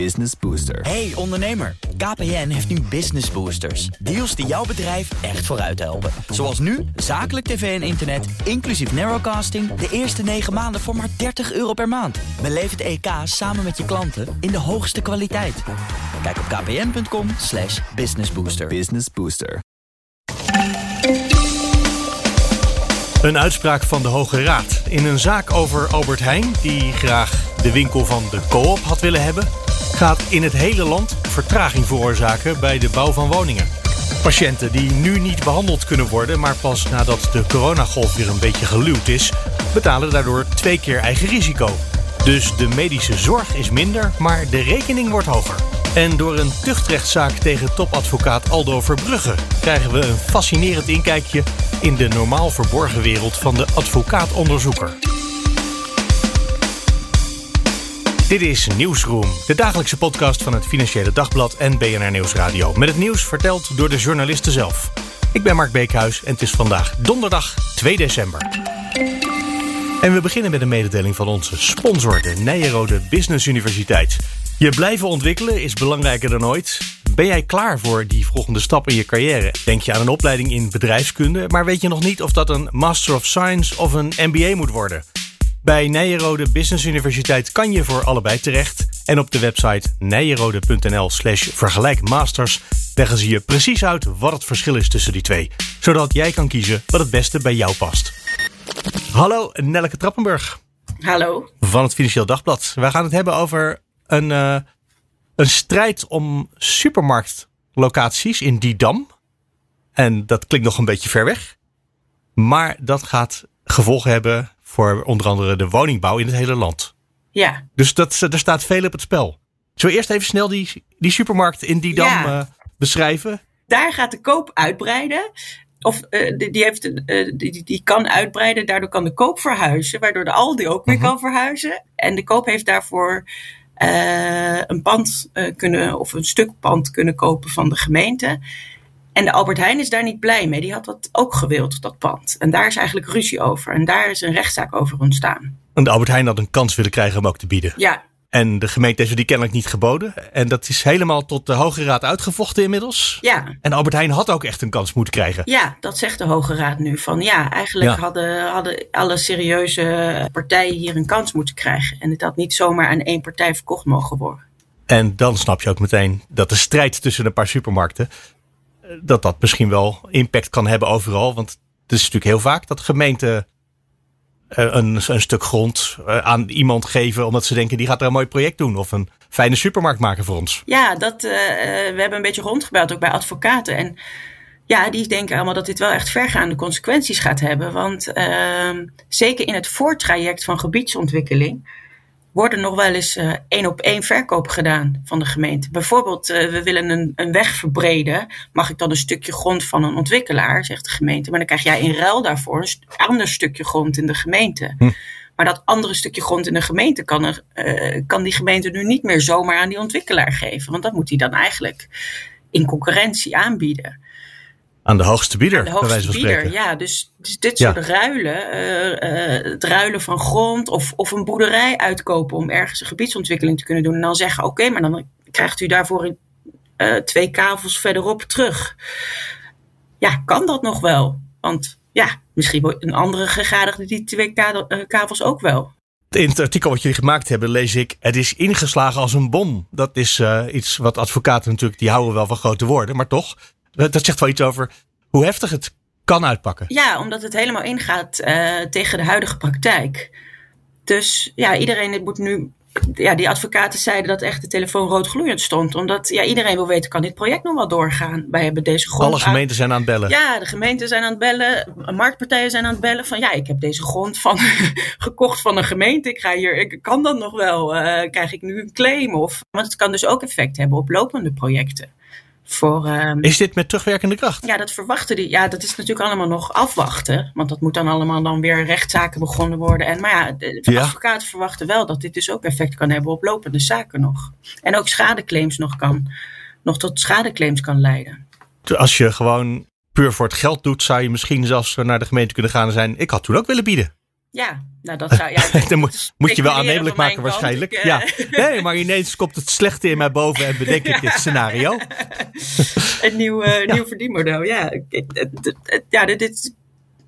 Business Booster. Hey ondernemer, KPN heeft nu Business Boosters. Deals die jouw bedrijf echt vooruit helpen. Zoals nu, zakelijk tv en internet, inclusief narrowcasting... de eerste 9 maanden voor maar 30 euro per maand. Beleef het EK samen met je klanten in de hoogste kwaliteit. Kijk op kpn.com slash businessbooster. Business Booster. Een uitspraak van de Hoge Raad in een zaak over Albert Heijn, die graag de winkel van de co-op had willen hebben, gaat in het hele land vertraging veroorzaken bij de bouw van woningen. Patiënten die nu niet behandeld kunnen worden, maar pas nadat de coronagolf weer een beetje geluwd is, betalen daardoor twee keer eigen risico. Dus de medische zorg is minder, maar de rekening wordt hoger. En door een tuchtrechtszaak tegen topadvocaat Aldo Verbrugge krijgen we een fascinerend inkijkje in de normaal verborgen wereld van de advocaatonderzoeker. Dit is Nieuwsroom, de dagelijkse podcast van het Financiële Dagblad en BNR Nieuwsradio. Met het nieuws verteld door de journalisten zelf. Ik ben Mark Beekhuis en het is vandaag donderdag 2 december. En we beginnen met een mededeling van onze sponsor, de Nijenrode Business Universiteit. Je blijven ontwikkelen is belangrijker dan ooit. Ben jij klaar voor die volgende stap in je carrière? Denk je aan een opleiding in bedrijfskunde, maar weet je nog niet of dat een Master of Science of een MBA moet worden? Bij Nijenrode Business Universiteit kan je voor allebei terecht. En op de website nijenrode.nl slash vergelijkmasters leggen ze je precies uit wat het verschil is tussen die twee. Zodat jij kan kiezen wat het beste bij jou past. Hallo, Nelleke Trappenburg Hallo. van het Financieel Dagblad. Wij gaan het hebben over een, eh, een strijd om supermarktlocaties in Didam. En dat klinkt nog een beetje ver weg. Maar dat gaat gevolgen hebben voor onder andere de woningbouw in het hele land. Ja, Dus dat, er staat veel op het spel. Zullen we eerst even snel die, die supermarkt in Didam Ja. eh, beschrijven? daar gaat de koop uitbreiden. Of eh, die, die, heeft, eh, die, die- kan uitbreiden, daardoor kan de koop verhuizen, waardoor de Aldi ook weer kan verhuizen. En de koop heeft daarvoor een pand kunnen, of een stuk pand kunnen kopen van de gemeente. En de Albert Heijn is daar niet blij mee. Die had dat ook gewild, dat pand. En daar is eigenlijk ruzie over. En daar is een rechtszaak over ontstaan. En de Albert Heijn had een kans willen krijgen om ook te bieden. Ja, En de gemeente heeft die kennelijk niet geboden. En dat is helemaal tot de Hoge Raad uitgevochten inmiddels. ja. En Albert Heijn had ook echt een kans moeten krijgen. Ja, dat zegt de Hoge Raad nu. Van ja, eigenlijk Ja. Hadden, hadden alle serieuze partijen hier een kans moeten krijgen. En het had niet zomaar aan één partij verkocht mogen worden. En dan snap je ook meteen dat de strijd tussen een paar supermarkten. Dat dat misschien wel impact kan hebben overal. Want het is natuurlijk heel vaak dat gemeenten. eh, Een, een stuk grond eh, aan iemand geven. omdat ze denken die gaat er een mooi project doen. of een fijne supermarkt maken voor ons. Ja, dat, eh, we hebben een beetje rondgebeld ook bij advocaten. En ja, die denken allemaal dat dit wel echt vergaande consequenties gaat hebben. Want ehm, zeker in het voortraject van gebiedsontwikkeling worden nog wel eens eh, één op één verkoop gedaan van de gemeente. Bijvoorbeeld, eh, we willen een, een weg verbreden. Mag ik dan een stukje grond van een ontwikkelaar, zegt de gemeente. Maar dan krijg jij in ruil daarvoor een st- ander stukje grond in de gemeente. Maar dat andere stukje grond in de gemeente kan, er, eh, kan die gemeente nu niet meer zomaar aan die ontwikkelaar geven. Want dat moet hij dan eigenlijk in concurrentie aanbieden. Aan de hoogste bieder. De bij wijze hoogste van bieder, spreken. ja. Dus, dus dit Ja. soort ruilen, eh, eh, het ruilen van grond of, of een boerderij uitkopen om ergens een gebiedsontwikkeling te kunnen doen. En dan zeggen, oké, maar dan krijgt u daarvoor eh, twee kavels verderop terug. Ja, kan dat nog wel? Want ja, misschien een andere gegadigde die twee ka- kavels ook wel. In het artikel wat jullie gemaakt hebben lees ik... het is ingeslagen als een bom. Dat is iets wat advocaten natuurlijk... die houden wel van grote woorden, maar toch... dat zegt wel iets over hoe heftig het kan uitpakken. Ja, omdat het helemaal ingaat eh, tegen de huidige praktijk. Dus ja, iedereen moet nu. Ja, die advocaten zeiden dat echt de telefoon rood gloeiend stond. Omdat ja, iedereen wil weten, kan dit project nog wel doorgaan? Wij hebben deze grond. Alle gemeenten zijn aan het bellen. Ja, de gemeenten zijn aan het bellen. Marktpartijen zijn aan het bellen. Van ja, ik heb deze grond van, gekocht van een gemeente. Ik ga hier, ik kan dat nog wel. Eh, krijg ik nu een claim? Of, want het kan dus ook effect hebben op lopende projecten. Voor, ehm, Is dit met terugwerkende kracht? ja, dat verwachten die. Ja, dat is natuurlijk allemaal nog afwachten. Want dat moet dan allemaal dan weer rechtszaken begonnen worden. En, maar ja, de, de Ja. advocaten verwachten wel dat dit dus ook effect kan hebben op lopende zaken nog. En ook schadeclaims nog kan. Nog tot schadeclaims kan leiden. Als je gewoon puur voor het geld doet, zou je misschien zelfs naar de gemeente kunnen gaan en zijn. Ik had toen ook willen bieden. Ja, nou dat zou... Ja, Dan moet, moet je wel aannemelijk maken kant. waarschijnlijk. Eh, Ja. Nee, maar ineens komt het slechte in mij boven en bedenk ik dit scenario. een nieuw, eh, nieuw verdienmodel. Ja, ja dit, dit-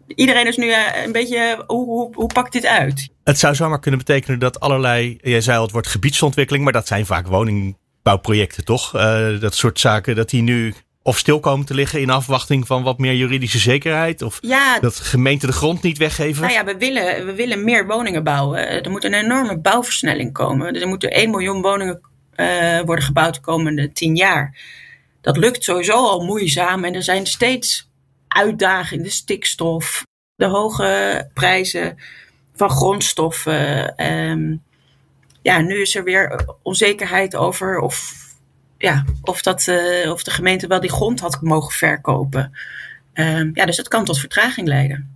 iedereen is nu eh, een beetje, hoe, hoe, hoe pakt dit uit? Het zou zomaar kunnen betekenen dat allerlei, jij zei al, het wordt gebiedsontwikkeling, maar dat zijn vaak woningbouwprojecten toch? Dat soort zaken, dat die nu of stil komen te liggen in afwachting van wat meer juridische zekerheid? Of Ja, dat gemeenten de grond niet weggeven? nou ja, we willen, we willen meer woningen bouwen. Er moet een enorme bouwversnelling komen. Er moeten 1 miljoen woningen eh, worden gebouwd de komende 10 jaar. Dat lukt sowieso al moeizaam en er zijn steeds uitdagingen. De stikstof, de hoge prijzen van grondstoffen. ehm, ja, nu is er weer onzekerheid over of, ja, of, dat, eh, of de gemeente wel die grond had mogen verkopen. Ehm, ja, dus dat kan tot vertraging leiden.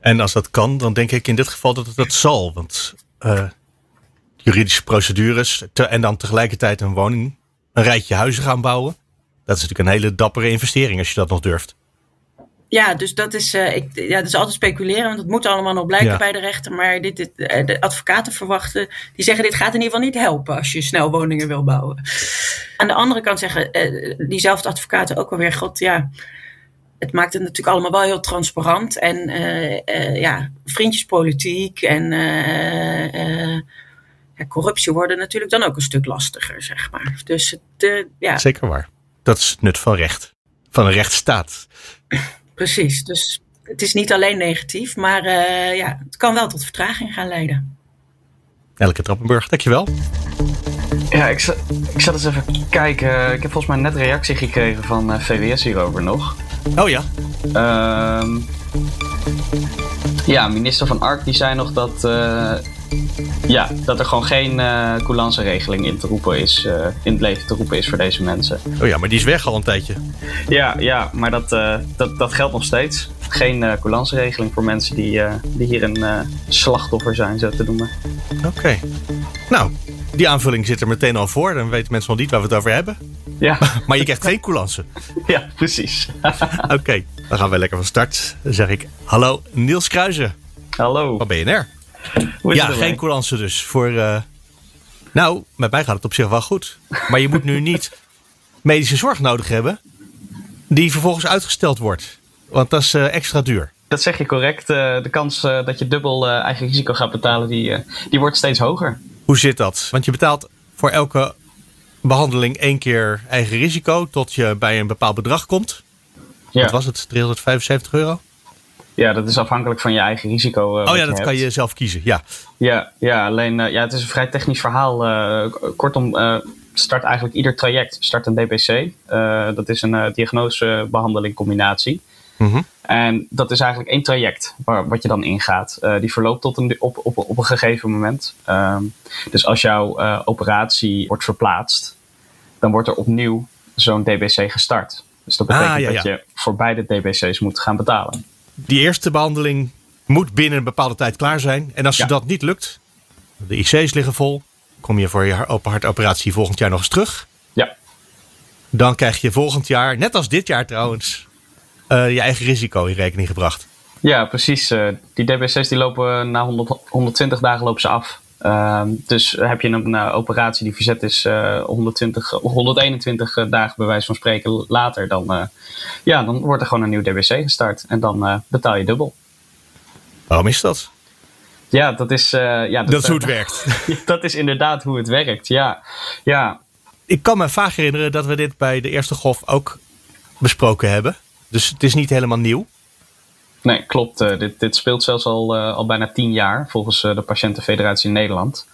En als dat kan, dan denk ik in dit geval dat het dat zal. Want eh, juridische procedures en dan tegelijkertijd een woning, een rijtje huizen gaan bouwen. Dat is natuurlijk een hele dappere investering als je dat nog durft. Ja, dus dat is, eh, ik, ja, dat is altijd speculeren, want het moet allemaal nog blijken Ja. bij de rechter. Maar dit, dit, eh, de advocaten verwachten, die zeggen dit gaat in ieder geval niet helpen als je snel woningen wil bouwen. Aan de andere kant zeggen eh, diezelfde advocaten ook alweer, god ja, het maakt het natuurlijk allemaal wel heel transparant. En eh, ja, vriendjespolitiek en ja, corruptie worden natuurlijk dan ook een stuk lastiger, zeg maar. Dus het, ja, Zeker waar. Dat is het nut van recht. Van een rechtsstaat. Precies, dus het is niet alleen negatief, maar eh, ja, het kan wel tot vertraging gaan leiden. Elke Trappenburg, dankjewel. Ja, ik, za- ik zat eens even kijken. Ik heb volgens mij net reactie gekregen van eh, VWS hierover nog. Oh ja, Ehm, ja, minister van Ark die zei nog dat, eh, ja, dat er gewoon geen eh coulanceregeling in, te roepen is, eh, in het leven te roepen is voor deze mensen. oh ja, maar die is weg al een tijdje. Ja, ja maar dat, eh, dat, dat geldt nog steeds. Geen eh coulanceregeling voor mensen die, die hier een slachtoffer zijn, zo te noemen. Oké. Nou, die aanvulling zit er meteen al voor. Dan weten mensen nog niet waar we het over hebben. Ja, Maar je krijgt geen coulance. ja precies. Oké, dan gaan we lekker van start. Dan zeg ik hallo Niels Kruijzen Hallo. van BNR. Ja, geen coulance dus. Voor, eh, Nou, met mij gaat het op zich wel goed. Maar je moet nu niet medische zorg nodig hebben die vervolgens uitgesteld wordt. Want dat is eh, extra duur. Dat zeg je correct. Eh, de kans dat je dubbel eigen risico gaat betalen, die, die wordt steeds hoger. Hoe zit dat? Want je betaalt voor elke behandeling één keer eigen risico tot je bij een bepaald bedrag komt. Ja, Wat was het? 375 euro? Ja dat is afhankelijk van je eigen risico. eh, Oh ja, dat hebt. kan je zelf kiezen. Ja. Ja, ja alleen eh, ja, het is een vrij technisch verhaal. Eh, kortom, start eigenlijk ieder traject start een DBC. Dat is een eh diagnosebehandeling combinatie. Mhm. En dat is eigenlijk één traject waar, wat je dan ingaat. Die verloopt tot een, op, op, op een gegeven moment. Ehm, dus als jouw operatie wordt verplaatst, dan wordt er opnieuw zo'n DBC gestart. Dus dat Ah, betekent ja, dat je voor beide DBC's moet gaan betalen. Die eerste behandeling moet binnen een bepaalde tijd klaar zijn. En als Ja. je dat niet lukt, de IC's liggen vol, kom je voor je open hartoperatie volgend jaar nog eens terug. Ja, Dan krijg je volgend jaar, net als dit jaar trouwens, eh, je eigen risico in rekening gebracht. Ja, precies. Eh, die DBC's die lopen na 100, 120 dagen lopen ze af. Ehm, dus heb je een eh, operatie die verzet is eh 120, 121 dagen bij wijze van spreken later, dan, eh, ja, dan wordt er gewoon een nieuw DBC gestart. En dan eh, betaal je dubbel. Waarom is dat? Ja, dat is, eh, ja, Dat is hoe het eh, werkt. dat is inderdaad hoe het werkt. Ja, ja, Ik kan me vaak herinneren dat we dit bij de eerste golf ook besproken hebben. Dus het is niet helemaal nieuw. Nee, klopt. Eh, dit, dit speelt zelfs al, eh, al bijna tien jaar volgens eh, de Patiëntenfederatie in Nederland.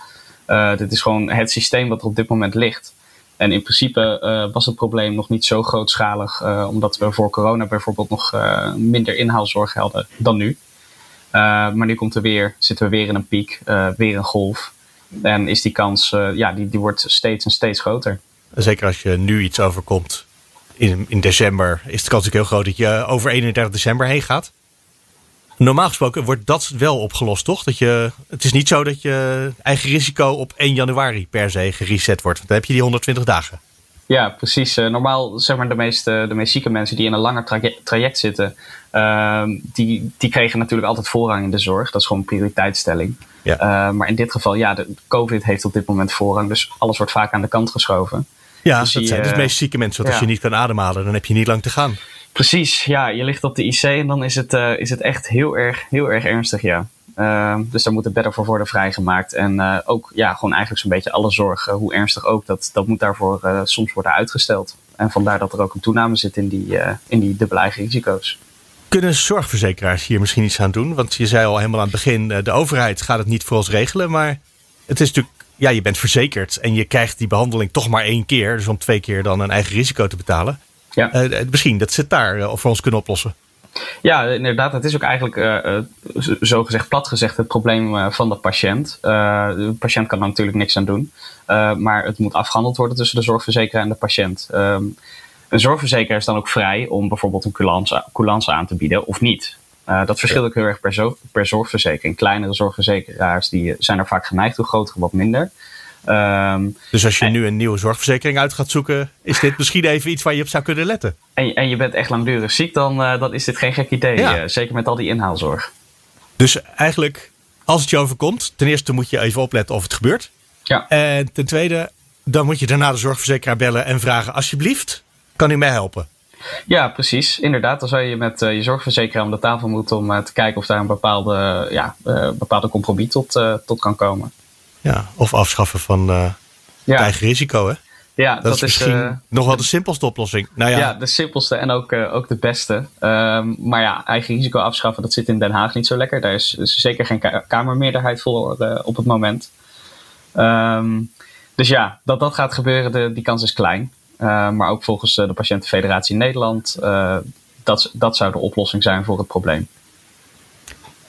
Dit is gewoon het systeem wat er op dit moment ligt. En in principe was het probleem nog niet zo grootschalig, omdat we voor corona bijvoorbeeld nog minder inhaalzorg hadden dan nu. Maar nu komt er weer, zitten we weer in een piek, weer een golf. En is die kans, ja, die, die wordt steeds en steeds groter. Zeker als je nu iets overkomt in, in december, is de kans ook heel groot dat je over 31 december heen gaat. Normaal gesproken wordt dat wel opgelost, toch? Dat je, het is niet zo dat je eigen risico op 1 januari per se gereset wordt. Want dan heb je die 120 dagen. Ja, precies. normaal, zeg maar, de meest, de meest zieke mensen die in een langer traject zitten, ehm, die, die kregen natuurlijk altijd voorrang in de zorg. Dat is gewoon prioriteitsstelling. Ja. maar in dit geval, ja, de COVID heeft op dit moment voorrang, dus alles wordt vaak aan de kant geschoven. Ja, dus dat zijn dus de meest zieke mensen. Want als je niet kan ademhalen, dan heb je niet lang te gaan. Precies, ja. Je ligt op de IC en dan is het, uh, is het echt heel erg, heel erg ernstig, ja. Uh, dus daar moet het bedden voor worden vrijgemaakt. En uh, ook ja, gewoon eigenlijk zo'n beetje alle zorg, hoe ernstig ook, dat, dat moet daarvoor soms worden uitgesteld. En vandaar dat er ook een toename zit in die, in die dubbele eigen risico's. Kunnen zorgverzekeraars hier misschien iets aan doen? Want je zei al helemaal aan het begin, de overheid gaat het niet voor ons regelen. Maar het is natuurlijk ja, je bent verzekerd en je krijgt die behandeling toch maar één keer. Dus om twee keer dan een eigen risico te betalen. Ja. Uh, misschien dat ze het daar uh, voor ons kunnen oplossen. Ja, inderdaad. Het is ook eigenlijk, uh, zo gezegd, plat gezegd, het probleem van de patiënt. de patiënt kan er natuurlijk niks aan doen. maar het moet afgehandeld worden tussen de zorgverzekeraar en de patiënt. Um, een zorgverzekeraar is dan ook vrij om bijvoorbeeld een coulance, coulance aan te bieden of niet. Dat verschilt ook heel erg per, zo, per zorgverzekering. Kleinere zorgverzekeraars die zijn er vaak geneigd toe, grotere wat minder. Um, dus als je nu een nieuwe zorgverzekering uit gaat zoeken, is dit misschien even iets waar je op zou kunnen letten. En, en je bent echt langdurig ziek, dan, uh, dan is dit geen gek idee. Ja. Uh, zeker met al die inhaalzorg. Dus eigenlijk, als het je overkomt, ten eerste moet je even opletten of het gebeurt. Ja. En ten tweede, dan moet je daarna de zorgverzekeraar bellen en vragen: alsjeblieft, kan u mij helpen? Ja, precies. Inderdaad, dan zou je met uh, je zorgverzekeraar om de tafel moeten om uh, te kijken of daar een bepaalde, ja, uh, bepaalde compromis tot, tot kan komen. Ja, of afschaffen van ja. het eigen risico, hè? Ja, dat, dat is misschien nog wel de simpelste oplossing. Nou ja. ja, de simpelste en ook, ook de beste. Um, maar ja, eigen risico afschaffen, dat zit in Den Haag niet zo lekker. Daar is, is zeker geen ka kamermeerderheid voor op het moment. Um, dus ja, dat dat gaat gebeuren, de, die kans is klein. Eh, maar ook volgens eh, de Patiëntenfederatie Nederland, dat, dat zou de oplossing zijn voor het probleem.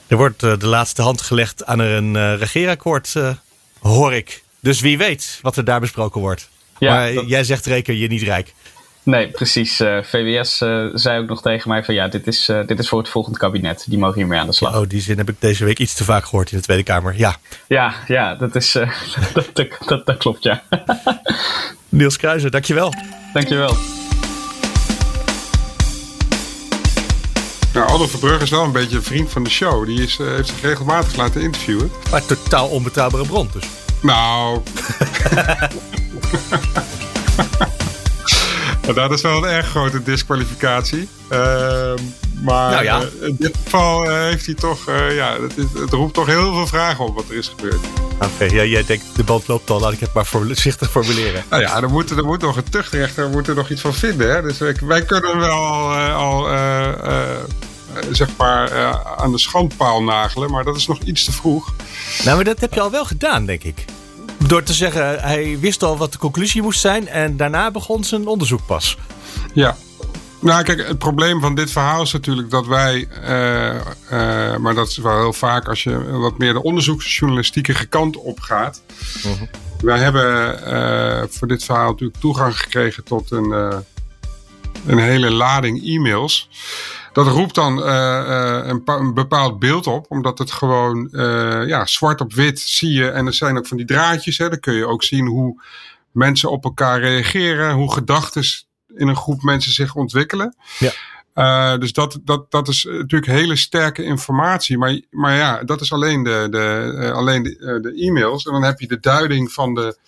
Er wordt de laatste hand gelegd aan een regeerakkoord, hoor ik. Dus wie weet wat er daar besproken wordt. Ja, maar jij zegt reken je niet rijk. Nee, precies. VWS zei ook nog tegen mij van ja, dit is, dit is voor het volgende kabinet. Die mogen hiermee aan de slag. Oh, die zin heb ik deze week iets te vaak gehoord in de Tweede Kamer. Ja, ja, ja dat, is, dat, dat, dat, klopt ja. Niels Kruijzer, dankjewel. Dankjewel. Nou, Aldo Verbrugge is wel een beetje een vriend van de show. Die is, uh, heeft zich regelmatig laten interviewen. Maar totaal onbetrouwbare bron dus. Nou... dat is wel een erg grote disqualificatie. Uh, maar nou ja. uh, in dit geval uh, heeft hij toch, ja, het, het, roept toch heel veel vragen op wat er is gebeurd. Oké, ja, jij denkt de band loopt al, laat ik het maar voorzichtig formuleren. Nou ja, er moet, er moet nog een tuchtrechter moet er nog iets van vinden. Hè? Dus wij, wij kunnen wel al, al zeg maar aan de schandpaal nagelen, maar dat is nog iets te vroeg. Nou, maar dat heb je al wel gedaan, denk ik. Door te zeggen, hij wist al wat de conclusie moest zijn en daarna begon zijn onderzoek pas. Ja, nou, kijk, het probleem van dit verhaal is natuurlijk dat wij, uh, uh, maar dat is wel heel vaak als je wat meer de onderzoeksjournalistieke kant op gaat. Uh-huh. Wij hebben voor dit verhaal natuurlijk toegang gekregen tot een, een hele lading e-mails. Dat roept dan een, een, bepaald beeld op, omdat het gewoon ja, zwart op wit zie je. En er zijn ook van die draadjes, hè, dan kun je ook zien hoe mensen op elkaar reageren, hoe gedachten in een groep mensen zich ontwikkelen. Ja. Uh, dus dat, dat, dat is natuurlijk hele sterke informatie. Maar, maar ja, dat is alleen de, de, uh, alleen de, uh, de, e-mails. En dan heb je de duiding van de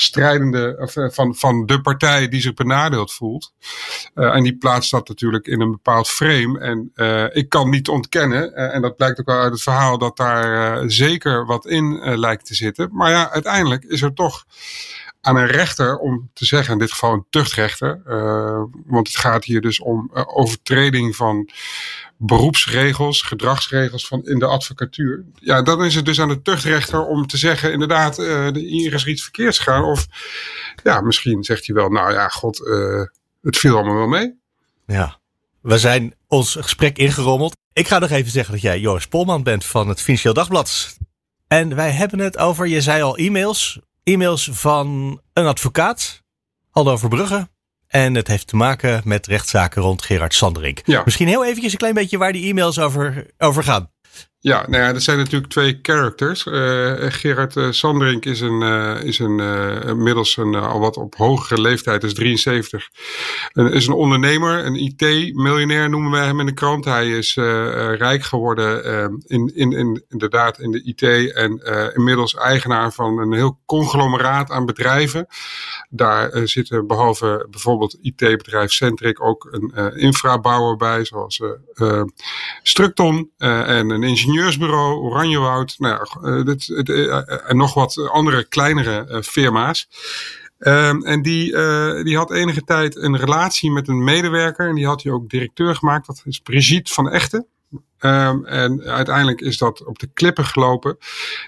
strijdende, of van, van de partij die zich benadeeld voelt. en die plaatst dat natuurlijk in een bepaald frame. En ik kan niet ontkennen, en dat blijkt ook wel uit het verhaal, dat daar zeker wat in lijkt te zitten. Maar ja, uiteindelijk is er toch aan een rechter om te zeggen, in dit geval een tuchtrechter, want het gaat hier dus om overtreding van beroepsregels, gedragsregels van in de advocatuur. Ja, dan is het dus aan de tuchtrechter om te zeggen, inderdaad, uh, hier is iets verkeerds gegaan. Of ja, misschien zegt hij wel, nou ja, god, het viel allemaal wel mee. Ja, we zijn ons gesprek ingerommeld. Ik ga nog even zeggen dat jij Joris Polman bent van het Financieel Dagblad. En wij hebben het over, je zei al, e-mails e-mails van een advocaat, Aldo Verbrugge. En het heeft te maken met rechtszaken rond Gerard Sanderink. Ja. Misschien heel eventjes een klein beetje waar die e-mails over, over gaan. Ja, nou ja, er zijn natuurlijk twee characters. Uh, Gerard uh, Sanderink is een, uh, is een inmiddels een al wat op hogere leeftijd, is 73. En is een ondernemer, een IT-miljonair noemen wij hem in de krant. Hij is rijk geworden in, in, in, inderdaad in de IT en inmiddels eigenaar van een heel conglomeraat aan bedrijven. Daar zitten behalve bijvoorbeeld IT-bedrijf Centric ook een infrabouwer bij, zoals Structon en een ingenieur ingenieursbureau, Oranjewoud, nou ja, eh, dit, uh, en nog wat andere kleinere firma's. Um, en die, die had enige tijd een relatie met een medewerker. En die had hij ook directeur gemaakt. Dat is Brigitte van Echten. Um, en uiteindelijk is dat op de klippen gelopen.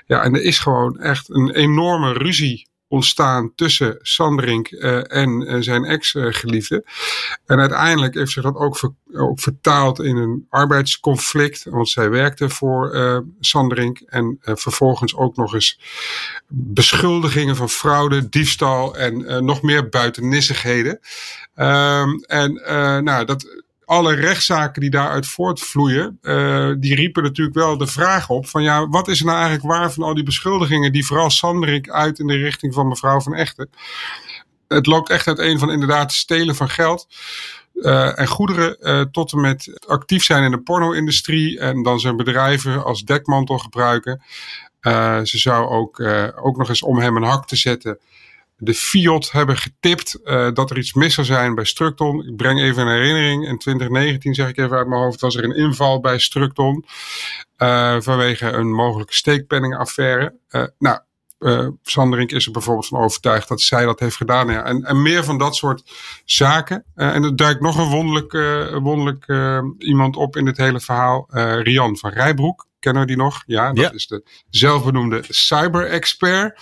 Ja, en er is gewoon echt een enorme ruzie ontstaan tussen Sanderink uh, en uh, zijn ex-geliefde. en uiteindelijk heeft zich dat ook, ook, vertaald in een arbeidsconflict. Want zij werkte voor uh, Sanderink. En vervolgens ook nog eens beschuldigingen van fraude, diefstal en nog meer buitennissigheden. Um, en nou, dat alle rechtszaken die daaruit voortvloeien, uh, die riepen natuurlijk wel de vraag op van ja, wat is er nou eigenlijk waar van al die beschuldigingen die vooral Sanderik uit in de richting van mevrouw van Echten. Het loopt echt uit een van inderdaad stelen van geld. Uh, en goederen uh, tot en met actief zijn in de porno-industrie en dan zijn bedrijven als dekmantel gebruiken. Ze zou ook, ook nog eens om hem een hak te zetten de Fiat hebben getipt uh, dat er iets mis zou zijn bij Structon. Ik breng even een herinnering. In 2019, zeg ik even uit mijn hoofd, was er een inval bij Structon. Uh, vanwege een mogelijke steekpenningaffaire. Uh, nou, Sanderink is er bijvoorbeeld van overtuigd dat zij dat heeft gedaan. En, en meer van dat soort zaken. En er duikt nog een wonderlijk, wonderlijk iemand op in dit hele verhaal. Rian van Rijbroek. Kennen we die nog? Ja, dat is de zelfbenoemde cyber-expert.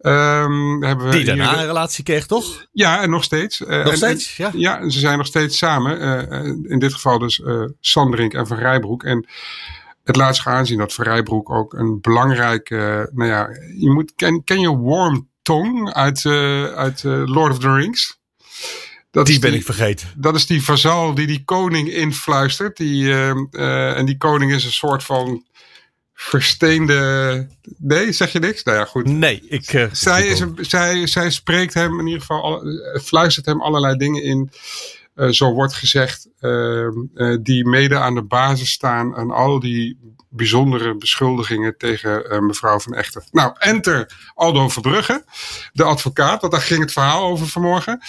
Um, hebben we die daarna een relatie kreeg, toch? Ja, en nog steeds. Uh, nog steeds, ja. Ja, ze zijn nog steeds samen. Uh, in dit geval dus Sanderink en Van Rijbroek. En het laat zich aanzien dat Van Rijbroek ook een belangrijke... nou ja, je moet, ken, ken je Worm Tong uit, uit Lord of the Rings? Dat die ben ik vergeten. Dat is die vazal die die koning influistert. Die, en die koning is een soort van versteende. Nee, zeg je niks? Nou ja, goed. Nee, ik. Uh, zij, is een, zij, zij spreekt hem in ieder geval, alle, fluistert hem allerlei dingen in. Zo wordt gezegd, uh, die mede aan de basis staan aan al die bijzondere beschuldigingen tegen mevrouw van Echter. Nou, enter Aldo Verbrugge, de advocaat, want daar ging het verhaal over vanmorgen.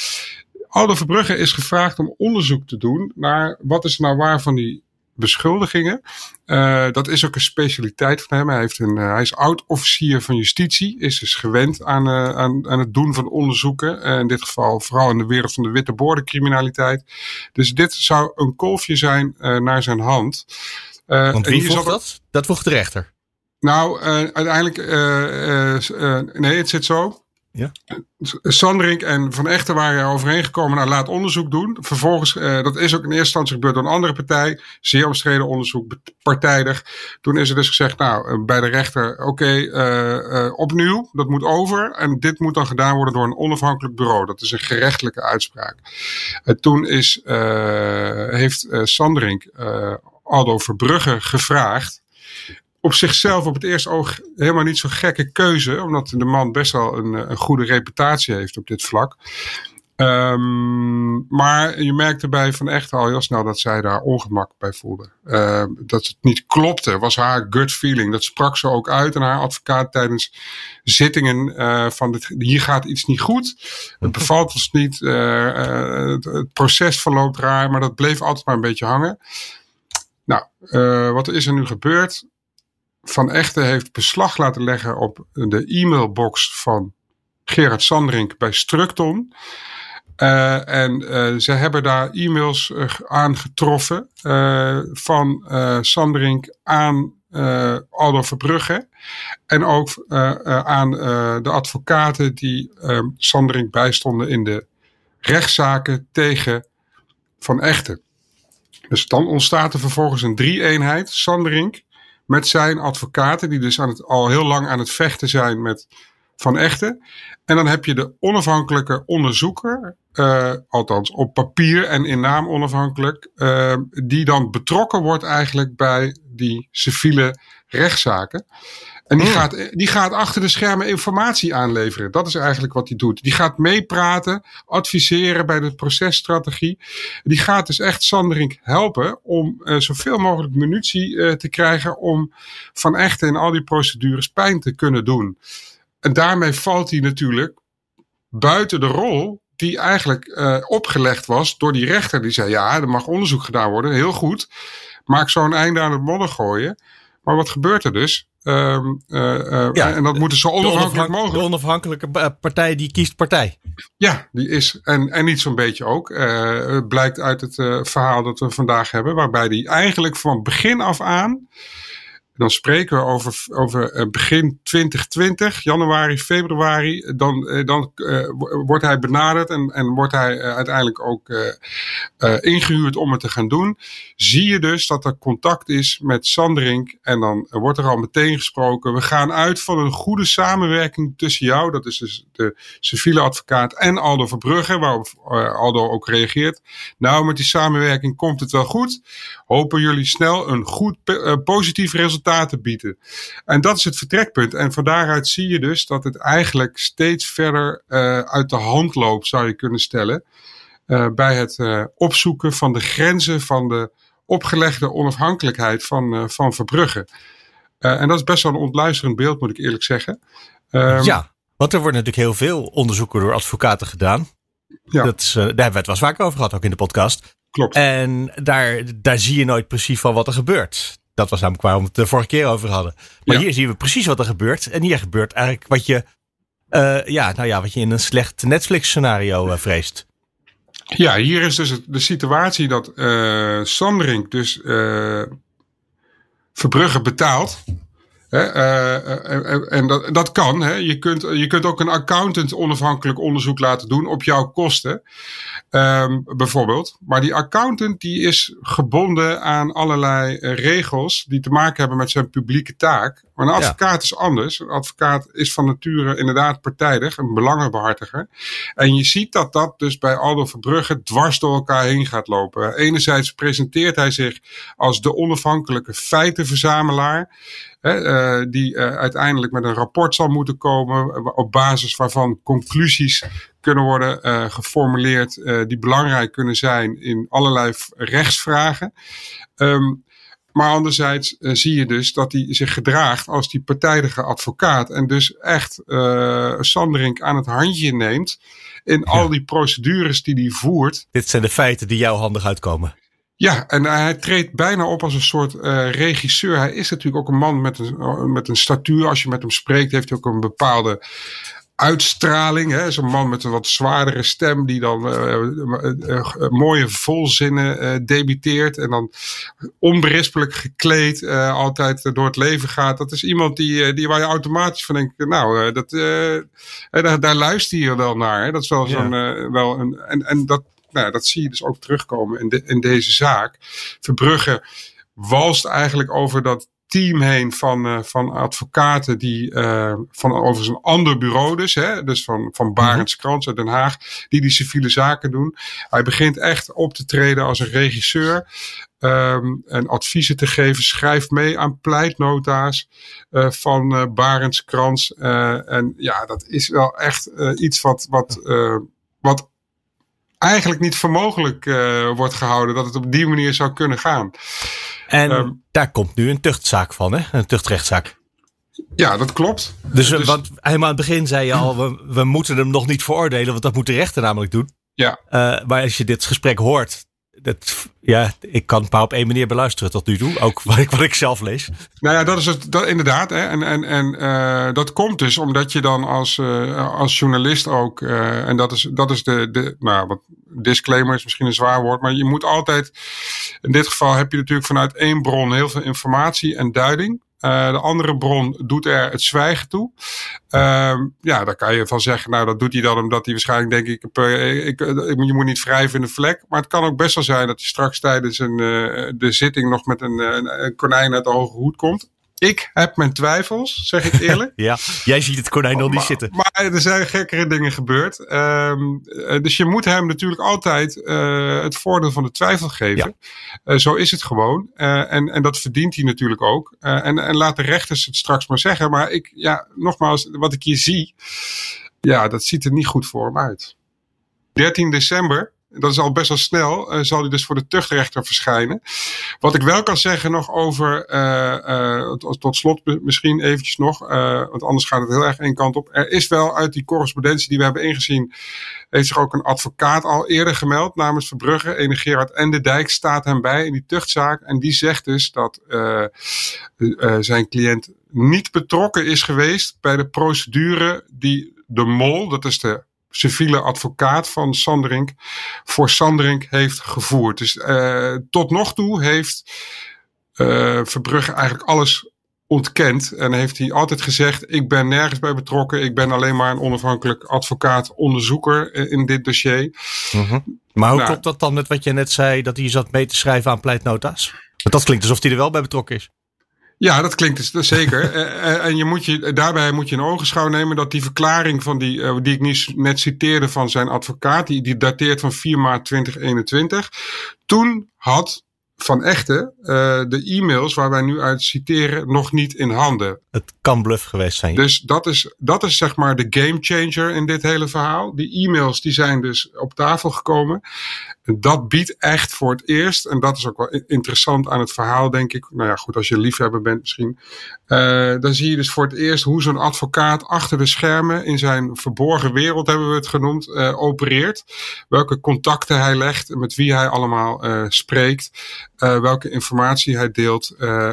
Aldo Verbrugge is gevraagd om onderzoek te doen naar wat is nou waar van die beschuldigingen. Uh, dat is ook een specialiteit van hem. Hij, heeft een, uh, hij is oud-officier van justitie, is dus gewend aan, uh, aan, aan het doen van onderzoeken. in dit geval vooral in de wereld van de witte bordencriminaliteit. Dus dit zou een kolfje zijn naar zijn hand. Want wie vroeg dat? Dat vroeg de rechter. Nou, uiteindelijk, nee, het zit zo. Ja. Sanderink en Van Echten waren er overeengekomen, nou laat onderzoek doen. Vervolgens, uh, dat is ook in eerste instantie gebeurd door een andere partij. Zeer omstreden onderzoek, partijdig. Toen is er dus gezegd, nou, uh, bij de rechter, oké, eh, opnieuw, dat moet over. En dit moet dan gedaan worden door een onafhankelijk bureau. Dat is een gerechtelijke uitspraak. toen is, heeft Sanderink Aldo Verbrugge gevraagd op zichzelf op het eerste oog helemaal niet zo'n gekke keuze. Omdat de man best wel een, een goede reputatie heeft op dit vlak. Um, maar je merkte bij Van Echt al heel snel dat zij daar ongemak bij voelde. Uh, dat het niet klopte, was haar gut feeling. Dat sprak ze ook uit aan haar advocaat tijdens zittingen. Uh, van dit, hier gaat iets niet goed. Het bevalt ons niet. Uh, het, het, proces verloopt raar, maar dat bleef altijd maar een beetje hangen. Nou, wat is er nu gebeurd? Van Echten heeft beslag laten leggen op de e-mailbox van Gerard Sandrink bij Structon. Uh, en uh, ze hebben daar e-mails uh, aangetroffen van Sandrink aan Aldo Verbrugge. En ook aan de advocaten die Sandrink bijstonden in de rechtszaken tegen Van Echten. Dus dan ontstaat er vervolgens een drie-eenheid. Sandrink, met zijn advocaten, die dus aan het, al heel lang aan het vechten zijn met Van Echten. En dan heb je de onafhankelijke onderzoeker, uh, althans op papier en in naam onafhankelijk, uh, die dan betrokken wordt eigenlijk bij die civiele rechtszaken. En die, gaat, die gaat achter de schermen informatie aanleveren. Dat is eigenlijk wat hij doet. Die gaat meepraten, adviseren bij de processtrategie. Die gaat dus echt Sanderink helpen om uh, zoveel mogelijk munitie te krijgen om van echt in al die procedures pijn te kunnen doen. En daarmee valt hij natuurlijk buiten de rol die eigenlijk uh, opgelegd was door die rechter. Die zei, ja, er mag onderzoek gedaan worden, heel goed. Maak zo'n einde aan het modder gooien. Maar wat gebeurt er dus? Um, uh, ja, en dat moeten zo onafhankelijk mogelijk. De onafhankelijke partij die kiest partij. Ja, die is. En, en niet zo'n beetje ook. Blijkt uit het verhaal dat we vandaag hebben. Waarbij die eigenlijk van begin af aan dan spreken we over, over eh, begin 2020, januari, februari. Dan, eh, dan uh, wordt hij benaderd en, en wordt hij uiteindelijk ook ingehuurd om het te gaan doen. Zie je dus dat er contact is met Sandring en dan wordt er al meteen gesproken. We gaan uit van een goede samenwerking tussen jou, dat is dus de civiele advocaat, en Aldo Verbrugge, waarop Aldo ook reageert. Nou, met die samenwerking komt het wel goed. Hopen jullie snel een goed positief resultaat resultaten bieden. En dat is het vertrekpunt. En van daaruit zie je dus dat het eigenlijk steeds verder uh, uit de hand loopt, zou je kunnen stellen. Uh, bij het opzoeken van de grenzen van de opgelegde onafhankelijkheid van, van Verbrugge. en dat is best wel een ontluisterend beeld, moet ik eerlijk zeggen. Um, ja, want er wordt natuurlijk heel veel onderzoeken door advocaten gedaan. Ja. Dat is, daar hebben we het wel vaak over gehad, ook in de podcast. Klopt. En daar, daar zie je nooit precies van wat er gebeurt. Dat was namelijk waar we het de vorige keer over hadden. Maar hier zien we precies wat er gebeurt. En hier gebeurt eigenlijk wat je, uh, ja, nou ja, wat je in een slecht Netflix-scenario uh, vreest. Ja, hier is dus de situatie dat uh, Sandring dus Verbrugge betaalt. Hè, uh, en dat, dat kan. Hè. Je, kunt, je kunt ook een accountant onafhankelijk onderzoek laten doen op jouw kosten. Um, bijvoorbeeld. Maar die accountant die is gebonden aan allerlei regels die te maken hebben met zijn publieke taak. Maar een advocaat is anders. Een advocaat is van nature inderdaad partijdig, een belangenbehartiger. En je ziet dat dat dus bij Aldo Verbrugge dwars door elkaar heen gaat lopen. Enerzijds presenteert hij zich als de onafhankelijke feitenverzamelaar. Hè, uh, die uh, uiteindelijk met een rapport zal moeten komen. Op basis waarvan conclusies kunnen worden uh, geformuleerd. die belangrijk kunnen zijn in allerlei rechtsvragen. Um, maar anderzijds uh, zie je dus dat hij zich gedraagt als die partijdige advocaat. En dus echt Sanderink aan het handje neemt in al die procedures die hij voert. Dit zijn de feiten die jou handig uitkomen. Ja, en hij treedt bijna op als een soort uh, regisseur. Hij is natuurlijk ook een man met een, met een statuur. Als je met hem spreekt, heeft hij ook een bepaalde uitstraling. Zo'n man met een wat zwaardere stem die dan uh, uh, mooie volzinnen debiteert en dan onberispelijk gekleed altijd door het leven gaat. Dat is iemand die, die waar je automatisch van denkt, nou, dat, daar, daar luister je wel naar. Hè? Dat is wel ja. zo'n, wel een, en, en dat, nou, dat zie je dus ook terugkomen in, de, in deze zaak. Verbrugge walst eigenlijk over dat team heen van, uh, van advocaten die uh, van overigens een ander bureau dus, hè, dus van, van Barends Krans uit Den Haag, die die civiele zaken doen. Hij begint echt op te treden als een regisseur. Um, en adviezen te geven. Schrijf mee aan pleitnota's uh, van Barends Krans. En ja, dat is wel echt iets wat, wat, wat eigenlijk niet voor mogelijk wordt gehouden. Dat het op die manier zou kunnen gaan. En um, daar komt nu een tuchtzaak van, hè? Een tuchtrechtszaak. Ja, dat klopt. Dus, dus want helemaal aan het begin zei je al, we, we moeten hem nog niet veroordelen, want dat moet de rechter namelijk doen. Ja. Uh, maar als je dit gesprek hoort, dat, ja, ik kan het maar op één manier beluisteren tot nu toe. Ook wat ik, wat ik zelf lees. Nou ja, dat is het. Dat, inderdaad. Hè. En, en, en uh, dat komt dus omdat je dan als, uh, als journalist ook. Uh, en dat is, dat is de, de. Nou, wat disclaimer is misschien een zwaar woord. Maar je moet altijd. In dit geval heb je natuurlijk vanuit één bron heel veel informatie en duiding. Uh, de andere bron doet er het zwijgen toe. Uh, ja, daar kan je van zeggen, nou dat doet hij dan omdat hij waarschijnlijk denk ik, ik, je moet niet wrijven in de vlek. Maar het kan ook best wel zijn dat hij straks tijdens een, uh, de zitting nog met een, een, een konijn uit de hoge hoed komt. Ik heb mijn twijfels, zeg ik eerlijk. ja, jij ziet het konijn nog niet zitten. Maar er zijn gekkere dingen gebeurd. Ehm, eh, dus je moet hem natuurlijk altijd uh, het voordeel van de twijfel geven. Ja. Uh, zo is het gewoon. en, en dat verdient hij natuurlijk ook. en, en laat de rechters het straks maar zeggen. Maar ik, ja, nogmaals, wat ik hier zie, ja, dat ziet er niet goed voor hem uit. 13 december dat is al best wel snel, uh, zal hij dus voor de tuchtrechter verschijnen. Wat ik wel kan zeggen nog over, uh, uh, tot, slot misschien eventjes nog, want anders gaat het heel erg één kant op. Er is wel uit die correspondentie die we hebben ingezien, heeft zich ook een advocaat al eerder gemeld namens Verbrugge. Ene Gerard en Dijk staat hem bij in die tuchtzaak. En die zegt dus dat zijn cliënt niet betrokken is geweest bij de procedure die de mol, dat is de civiele advocaat van Sanderink voor Sanderink heeft gevoerd. Dus uh, tot nog toe heeft uh, Verbrugge eigenlijk alles ontkend. En heeft hij altijd gezegd: Ik ben nergens bij betrokken. Ik ben alleen maar een onafhankelijk advocaat, onderzoeker in dit dossier. Mm -hmm. Maar hoe nou, klopt dat dan met wat je net zei, dat hij zat mee te schrijven aan pleitnota's? Want dat klinkt alsof hij er wel bij betrokken is. Ja, dat klinkt dus zeker. Eh, eh, en je moet je, daarbij moet je in ogenschouw nemen dat die verklaring van die, uh, die ik net citeerde van zijn advocaat, die, die dateert van 4 maart 2021. Toen had van Echte uh, de e-mails waar wij nu uit citeren nog niet in handen. Het kan bluff geweest zijn. Dus dat is, dat is zeg maar de game changer in dit hele verhaal. Die e-mails die zijn dus op tafel gekomen. En dat biedt echt voor het eerst, en dat is ook wel interessant aan het verhaal, denk ik. Nou ja, goed, als je liefhebber bent misschien. Uh, dan zie je dus voor het eerst hoe zo'n advocaat achter de schermen in zijn verborgen wereld, hebben we het genoemd, uh, opereert. Welke contacten hij legt, met wie hij allemaal uh, spreekt. welke informatie hij deelt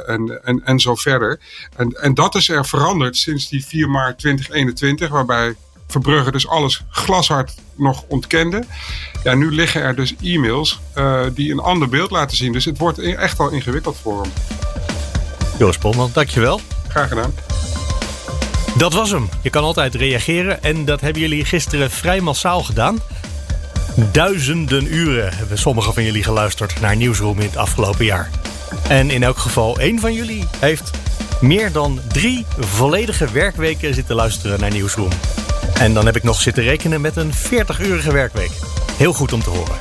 en, en, en zo verder. En, en dat is er veranderd sinds die 4 maart 2021, waarbij Verbrugge dus alles glashard nog ontkende. Ja, nu liggen er dus e-mails uh, die een ander beeld laten zien. Dus het wordt echt wel ingewikkeld voor hem. Joost Polman, dankjewel. Graag gedaan. Dat was hem. Je kan altijd reageren en dat hebben jullie gisteren vrij massaal gedaan. Duizenden uren hebben sommigen van jullie geluisterd naar Nieuwsroom in het afgelopen jaar. En in elk geval, één van jullie heeft meer dan drie volledige werkweken zitten luisteren naar Nieuwsroom. En dan heb ik nog zitten rekenen met een 40-urige werkweek. Heel goed om te horen.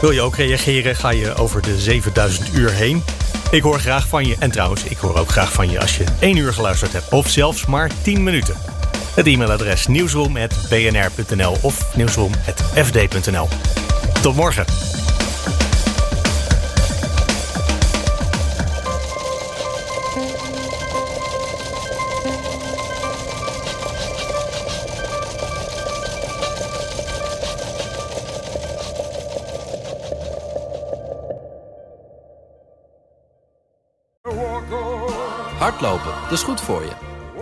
Wil je ook reageren, ga je over de 7000 uur heen. Ik hoor graag van je. En trouwens, ik hoor ook graag van je als je 1 uur geluisterd hebt. Of zelfs maar 10 minuten. Het e-mailadres nieuwsroom.bnr.nl of nieuwsroom.fd.nl. Tot morgen. Hardlopen, dat is goed voor je.